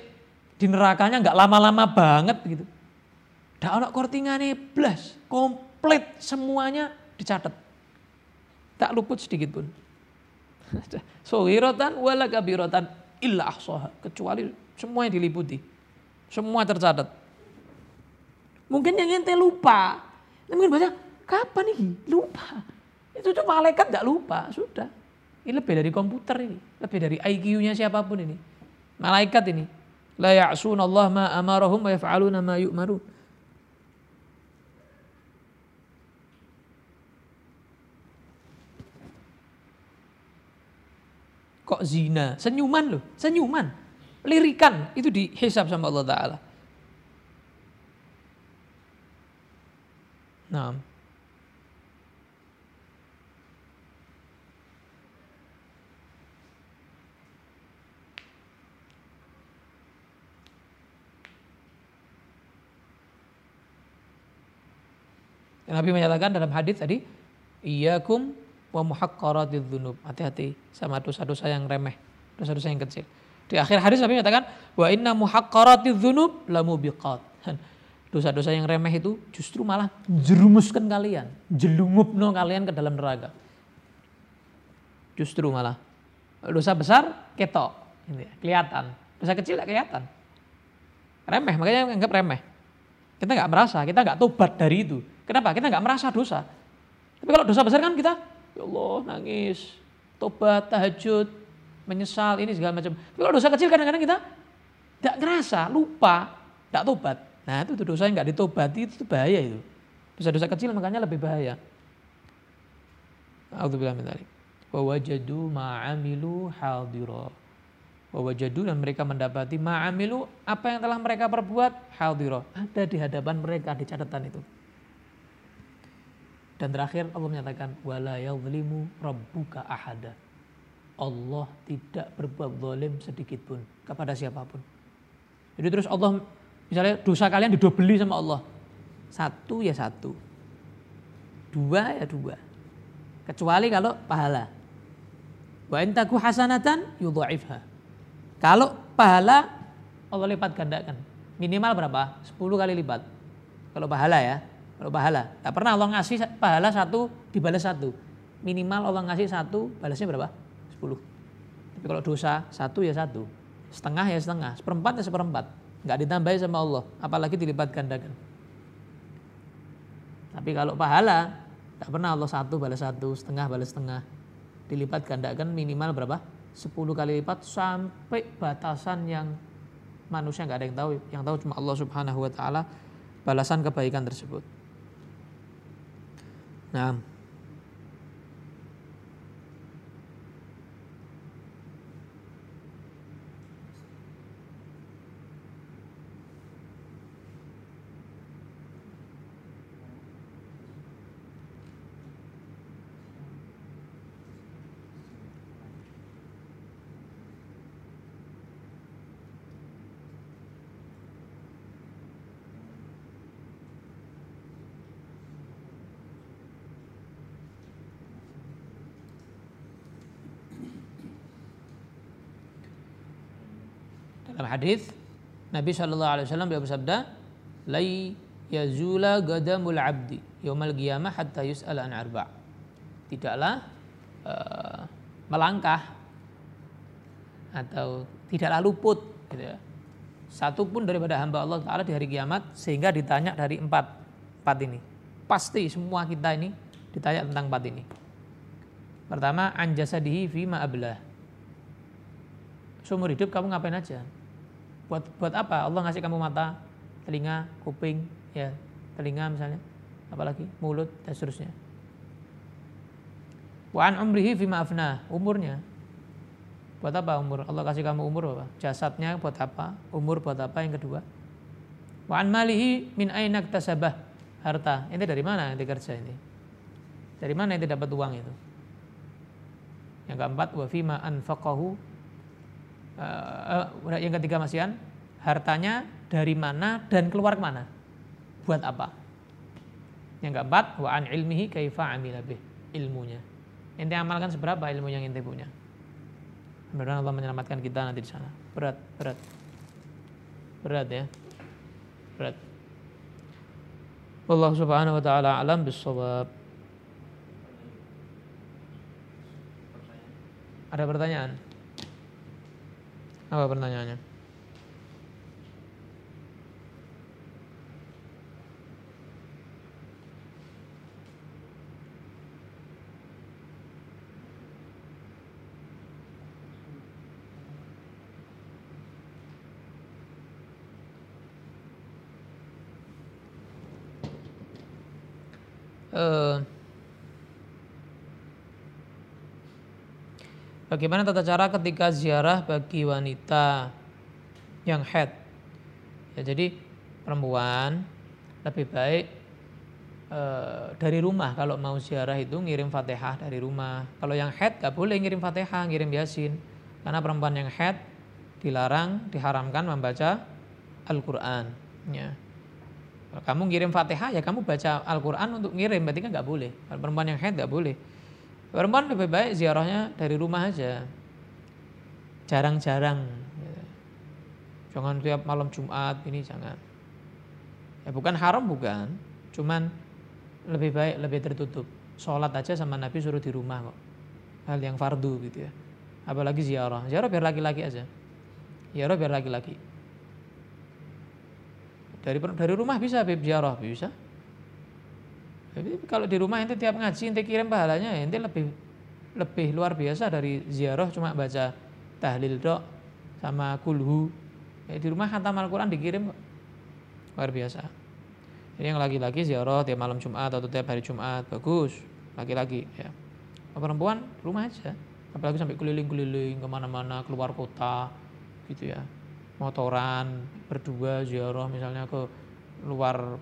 di nerakanya enggak lama-lama banget gitu. Dak ana kortingane blas, komplit semuanya dicatat. Tak luput sedikit pun. Sohirotan wala kabirotan illa ahsoha. Kecuali semua yang diliputi. Semua tercatat. Mungkin yang ente lupa. Mungkin baca, kapan nih? Lupa. Itu cuma malaikat gak lupa, sudah. Ini lebih dari komputer ini. Lebih dari IQ-nya siapa pun ini. Malaikat ini. La ya'sunallah ma amarahum wa yaf'aluna ma yu'marun. kok zina, senyuman loh, senyuman, lirikan itu dihisap sama Allah Taala. Nah. Nabi menyatakan dalam hadis tadi, iyyakum wa muhaqqaratidz dzunub. Hati-hati sama dosa-dosa yang remeh, dosa-dosa yang kecil. Di akhir hadis Nabi mengatakan wa inna muhaqqaratidz dzunub lamubiqat. Dosa-dosa yang remeh itu justru malah jerumuskan kalian, jelungupno kalian ke dalam neraka. Justru malah dosa besar ketok, kelihatan. Dosa kecil tidak kelihatan. Remeh, makanya anggap remeh. Kita nggak merasa, kita nggak tobat dari itu. Kenapa? Kita nggak merasa dosa. Tapi kalau dosa besar kan kita ya Allah nangis, tobat, tahajud, menyesal, ini segala macam. Tapi kalau dosa kecil kadang-kadang kita tidak ngerasa, lupa, tidak tobat. Nah itu dosa yang nggak ditobati itu bahaya itu. Dosa-dosa kecil makanya lebih bahaya. Alhamdulillah min dzalik. Wa wajadu ma'amilu hadira. Wa wajadu dan mereka mendapati ma'amilu apa yang telah mereka perbuat hadira. Ada di hadapan mereka di catatan itu. Dan terakhir Allah menyatakan wala yadhlimu rabbuka ahada. Allah tidak berbuat zalim sedikit pun kepada siapa pun. Jadi terus Allah misalnya dosa kalian didobeli sama Allah. Satu ya satu. Dua ya dua. Kecuali kalau pahala. Wa intaku hasanatan yudha'ifha. Kalau pahala Allah lipat gandakan. Minimal berapa? 10 kali lipat. Kalau pahala ya. Kalau pahala, tak pernah Allah ngasih pahala satu dibalas satu. Minimal Allah ngasih satu, balasnya berapa? Sepuluh. Tapi kalau dosa satu ya satu, setengah ya setengah, seperempat ya seperempat. Nggak ditambahi sama Allah, apalagi dilipat gandakan. Tapi kalau pahala, tak pernah Allah satu balas satu, setengah balas setengah. Dilipat gandakan minimal berapa? Sepuluh kali lipat sampai batasan yang manusia nggak ada yang tahu. Yang tahu cuma Allah Subhanahu wa taala balasan kebaikan tersebut. Nah, Dalam hadis Nabi Shallallahu Alaihi Wasallam beliau bersabda, "Lai yazula gadamul abdi yomal qiyamah hatta yus'al an arba." Tidaklah uh, melangkah atau tidaklah luput gitu ya. Satu pun daripada hamba Allah Ta'ala di hari kiamat sehingga ditanya dari empat, empat ini. Pasti semua kita ini ditanya tentang empat ini. Pertama, anjasadihi fi ma'ablah. Seumur hidup kamu ngapain aja? Buat buat apa? Allah ngasih kamu mata telinga kuping ya telinga misalnya apalagi mulut dan seterusnya. Wa an umrihi fi ma'afna umurnya. Buat apa umur? Allah kasih kamu umur apa? Jasadnya buat apa? Umur buat apa? Yang kedua. Wa an malihi min ainak tasabah harta. Ini dari mana yang kerja ini? Dari mana itu dapat uang itu? Yang keempat, wa fima anfaqahu. Uh, yang ketiga Mas Ian, hartanya dari mana dan keluar ke mana? Buat apa? Yang keempat, wa an ilmihi kaifa amila. Ilmunya. Ente amalkan seberapa ilmu yang ente punya. Mudah-mudahan Allah menyelamatkan kita nanti di sana. Berat, berat. Berat ya. Berat. Allah subhanahu wa ta'ala alam bisawab. Ada pertanyaan? Apa pertanyaannya? Uh, Bagaimana tata cara ketika ziarah bagi wanita yang head? Ya, jadi perempuan lebih baik e, dari rumah kalau mau ziarah itu ngirim fatihah dari rumah. Kalau yang head gak boleh ngirim fatihah, ngirim yasin. Karena perempuan yang head dilarang, diharamkan membaca Al-Quran. Ya. Kalau kamu ngirim fatihah ya kamu baca Al-Quran untuk ngirim, berarti kan gak boleh. Kalau perempuan yang head gak boleh. Perempuan lebih baik ziarahnya dari rumah aja. Jarang-jarang. Jangan tiap malam Jumat ini jangan. Ya bukan haram bukan, cuman lebih baik lebih tertutup. Sholat aja sama Nabi suruh di rumah kok. Hal yang fardu gitu ya. Apalagi ziarah. Ziarah biar laki-laki aja. Ziarah biar laki-laki. Dari dari rumah bisa Habib ziarah bisa. Jadi kalau di rumah ente tiap ngaji ente kirim pahalanya ente lebih lebih luar biasa dari ziarah cuma baca tahlil dok sama kulhu. Ya, di rumah khatam Al-Quran dikirim luar biasa. Jadi yang laki-laki ziarah tiap malam Jumat atau tiap hari Jumat bagus laki-laki ya. Perempuan rumah aja, apalagi sampai keliling-keliling ke mana-mana keluar kota gitu ya, motoran berdua ziarah misalnya ke luar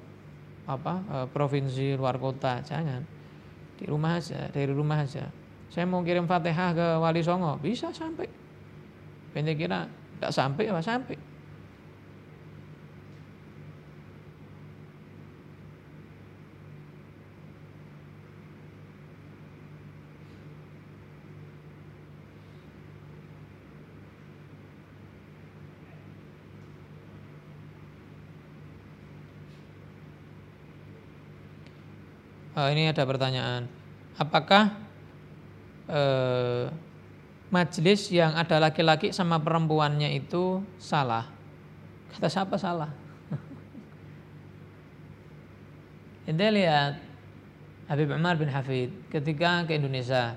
apa e, provinsi luar kota jangan. Di rumah aja dari rumah aja. Saya mau kirim fatihah ke Wali Songo bisa sampai. Pendek kira tidak sampai apa sampai Oh, ini ada pertanyaan. Apakah eh, majelis yang ada laki-laki sama perempuannya itu salah? Kata siapa salah? Ente lihat Habib Umar bin Hafid ketika ke Indonesia,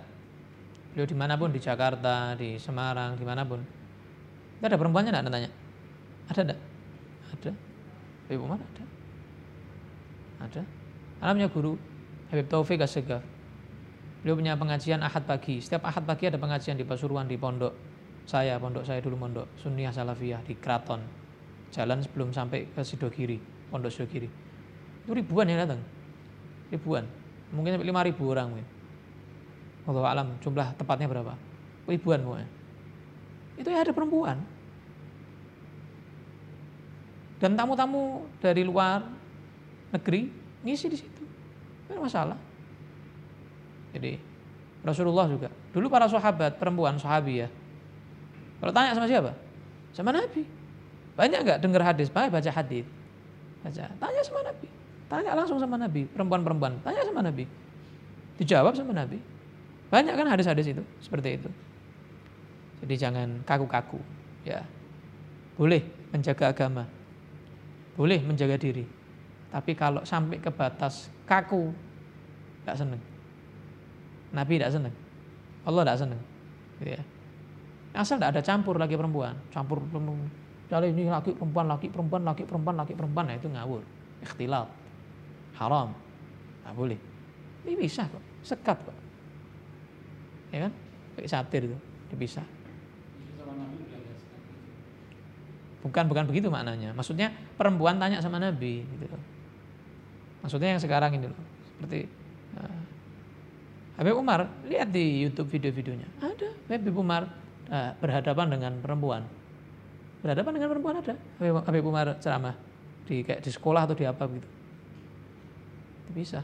beliau di mana pun di Jakarta, di Semarang, di mana pun, itu ada perempuannya enggak nanya? Ada enggak? Ada. Habib Umar ada. Ada. Alamnya guru, Habib Taufik Assegaf. Beliau punya pengajian ahad pagi. Setiap ahad pagi ada pengajian di Pasuruan di pondok saya, pondok saya dulu pondok Sunniyah Salafiyah di Kraton. Jalan sebelum sampai ke Sidogiri, pondok Sidogiri. Itu ribuan yang datang. Ribuan. Mungkin sampai lima ribu orang mungkin. Allah alam jumlah tepatnya berapa? Ribuan pokoknya. Itu ya ada perempuan. Dan tamu-tamu dari luar negeri ngisi di situ. Tidak masalah. Jadi Rasulullah juga. Dulu para sahabat perempuan sahabi ya. Kalau tanya sama siapa? Sama Nabi. Banyak nggak dengar hadis? Banyak baca hadis. Baca. Tanya sama Nabi. Tanya langsung sama Nabi. Perempuan-perempuan. Tanya sama Nabi. Dijawab sama Nabi. Banyak kan hadis-hadis itu seperti itu. Jadi jangan kaku-kaku. Ya. Boleh menjaga agama. Boleh menjaga diri. Tapi kalau sampai ke batas kaku, tidak seneng. Nabi tidak seneng. Allah tidak seneng. Gitu ya. Asal tidak ada campur lagi perempuan, campur perempuan. Ini laki perempuan, laki perempuan, laki perempuan, laki perempuan, nah itu ngawur, ikhtilaf, haram, nggak boleh. Ini bisa kok, sekat kok, ya kan? Kayak satir itu, dipisah. Bukan bukan begitu maknanya. Maksudnya perempuan tanya sama Nabi gitu. Maksudnya yang sekarang ini loh. Seperti nah, Habib Umar, lihat di YouTube video-videonya. Ada Habib Umar uh, berhadapan dengan perempuan. Berhadapan dengan perempuan ada. Habib, Habib Umar ceramah di kayak di sekolah atau di apa gitu. Bisa.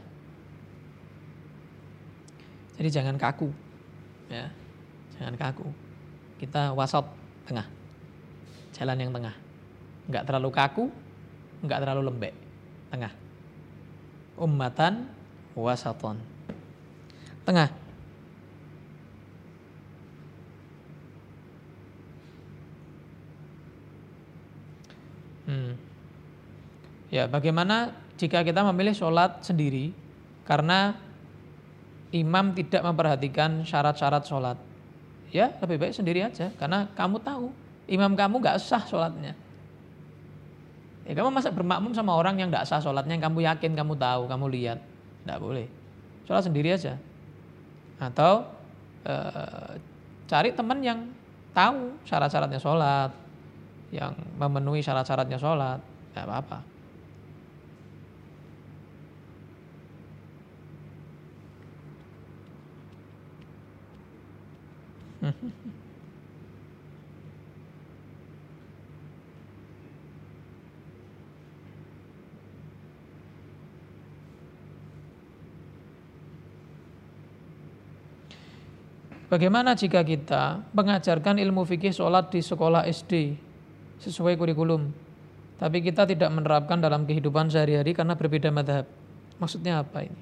Jadi jangan kaku. Ya. Jangan kaku. Kita wasat tengah. Jalan yang tengah. Enggak terlalu kaku, enggak terlalu lembek. Tengah. Ummatan wasaton. Tengah. Hmm. Ya, bagaimana jika kita memilih sholat sendiri karena imam tidak memperhatikan syarat-syarat sholat? Ya, lebih baik sendiri aja karena kamu tahu imam kamu nggak sah sholatnya. Ya, kamu masa bermakmum sama orang yang nggak sah sholatnya, yang kamu yakin, kamu tahu, kamu lihat, nggak boleh. Sholat sendiri aja. Atau e, cari teman yang tahu syarat-syaratnya sholat, yang memenuhi syarat-syaratnya sholat, nggak apa-apa. Bagaimana jika kita mengajarkan ilmu fikih sholat di sekolah SD sesuai kurikulum, tapi kita tidak menerapkan dalam kehidupan sehari-hari karena berbeda madhab? Maksudnya apa ini?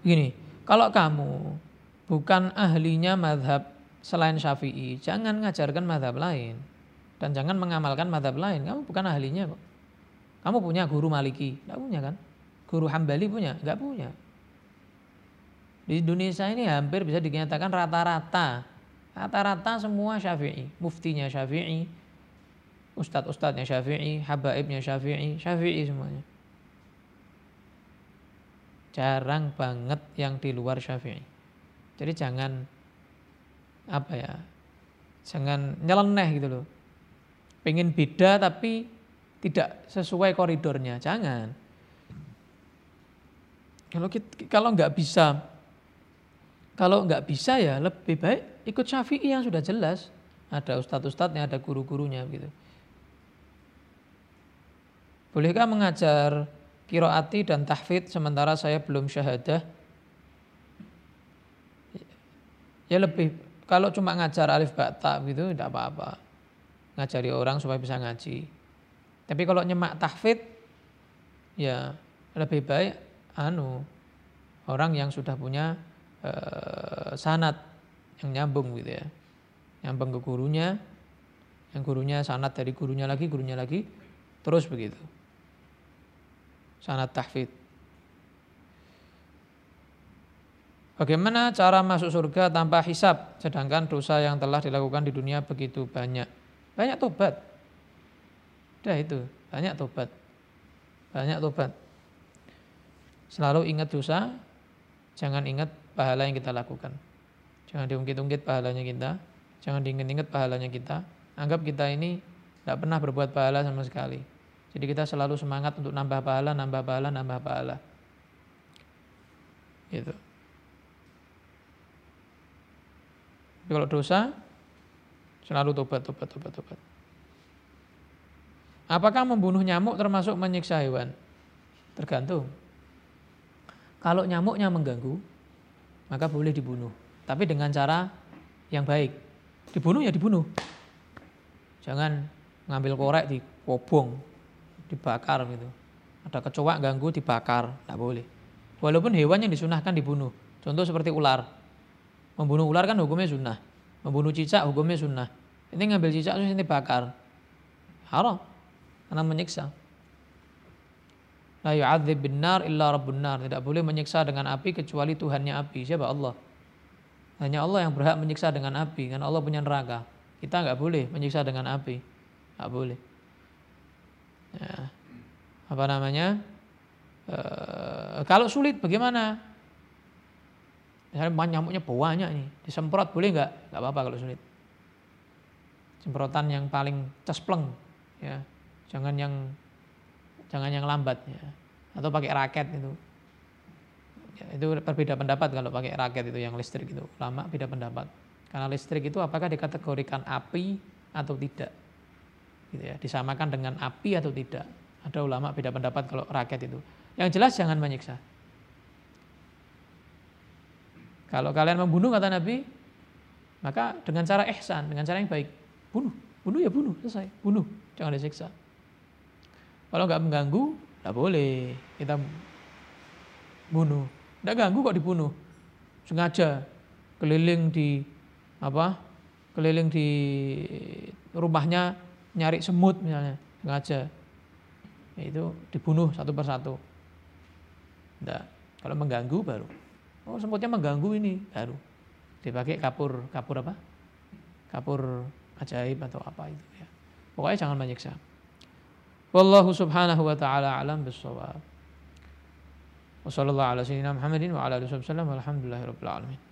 Begini, kalau kamu bukan ahlinya madhab selain syafi'i, jangan ngajarkan madhab lain. Dan jangan mengamalkan madhab lain, kamu bukan ahlinya kok. Kamu punya guru maliki, tidak punya kan? Guru hambali punya, nggak punya. Di Indonesia ini hampir bisa dinyatakan rata-rata. Rata-rata semua syafi'i. Muftinya syafi'i. Ustadz-ustadznya syafi'i. Habaibnya syafi'i. Syafi'i semuanya. Jarang banget yang di luar syafi'i. Jadi jangan apa ya jangan nyeleneh gitu loh pengen beda tapi tidak sesuai koridornya jangan kalau kalau nggak bisa kalau nggak bisa ya lebih baik ikut syafi'i yang sudah jelas. Ada ustadz-ustadznya, ada guru-gurunya gitu. Bolehkah mengajar kiroati dan tahfid sementara saya belum syahadah? Ya lebih, kalau cuma ngajar alif bata gitu tidak apa-apa. Ngajari orang supaya bisa ngaji. Tapi kalau nyemak tahfid, ya lebih baik anu orang yang sudah punya eh, sanat yang nyambung gitu ya. Nyambung ke gurunya, yang gurunya sanat dari gurunya lagi, gurunya lagi, terus begitu. Sanat tahfid. Bagaimana cara masuk surga tanpa hisap sedangkan dosa yang telah dilakukan di dunia begitu banyak. Banyak tobat. Udah itu, banyak tobat. Banyak tobat. Selalu ingat dosa, jangan ingat pahala yang kita lakukan. Jangan diungkit-ungkit pahalanya kita, jangan diingat-ingat pahalanya kita. Anggap kita ini tidak pernah berbuat pahala sama sekali. Jadi kita selalu semangat untuk nambah pahala, nambah pahala, nambah pahala. Gitu. Tapi kalau dosa, selalu tobat, tobat, tobat, tobat. Apakah membunuh nyamuk termasuk menyiksa hewan? Tergantung. Kalau nyamuknya mengganggu, maka boleh dibunuh. Tapi dengan cara yang baik. Dibunuh ya dibunuh. Jangan ngambil korek di kobong, dibakar gitu. Ada kecoa ganggu dibakar, tidak boleh. Walaupun hewan yang disunahkan dibunuh. Contoh seperti ular. Membunuh ular kan hukumnya sunnah. Membunuh cicak hukumnya sunnah. Ini ngambil cicak terus ini bakar. Haram. Karena menyiksa. La yu'adzib bin nar illa rabbun nar. Tidak boleh menyiksa dengan api kecuali Tuhannya api. Siapa Allah? Hanya Allah yang berhak menyiksa dengan api. Karena Allah punya neraka. Kita nggak boleh menyiksa dengan api. Nggak boleh. Ya. Apa namanya? E, kalau sulit bagaimana? Misalnya nyamuknya banyak nih. Disemprot boleh nggak? Nggak apa-apa kalau sulit. Semprotan yang paling cespleng. Ya. Jangan yang jangan yang lambat ya atau pakai raket itu Ya, itu berbeda pendapat kalau pakai raket itu yang listrik itu. Lama beda pendapat. Karena listrik itu apakah dikategorikan api atau tidak. Gitu ya, disamakan dengan api atau tidak. Ada ulama beda pendapat kalau raket itu. Yang jelas jangan menyiksa. Kalau kalian membunuh kata Nabi, maka dengan cara ihsan, dengan cara yang baik, bunuh. Bunuh ya bunuh, selesai. Bunuh, jangan disiksa. Kalau nggak mengganggu, nggak boleh kita bunuh. Nggak ganggu kok dibunuh. Sengaja keliling di apa? Keliling di rumahnya nyari semut misalnya, sengaja. Itu dibunuh satu persatu. Nggak. Kalau mengganggu baru. Oh semutnya mengganggu ini baru dipakai kapur kapur apa? Kapur ajaib atau apa itu ya. Pokoknya jangan menyiksa. Wallahu subhanahu wa ta'ala alam bisawab. Wassalamualaikum warahmatullahi wabarakatuh. Muhammadin wa ala alihi wasallam. Alhamdulillahirabbil alamin.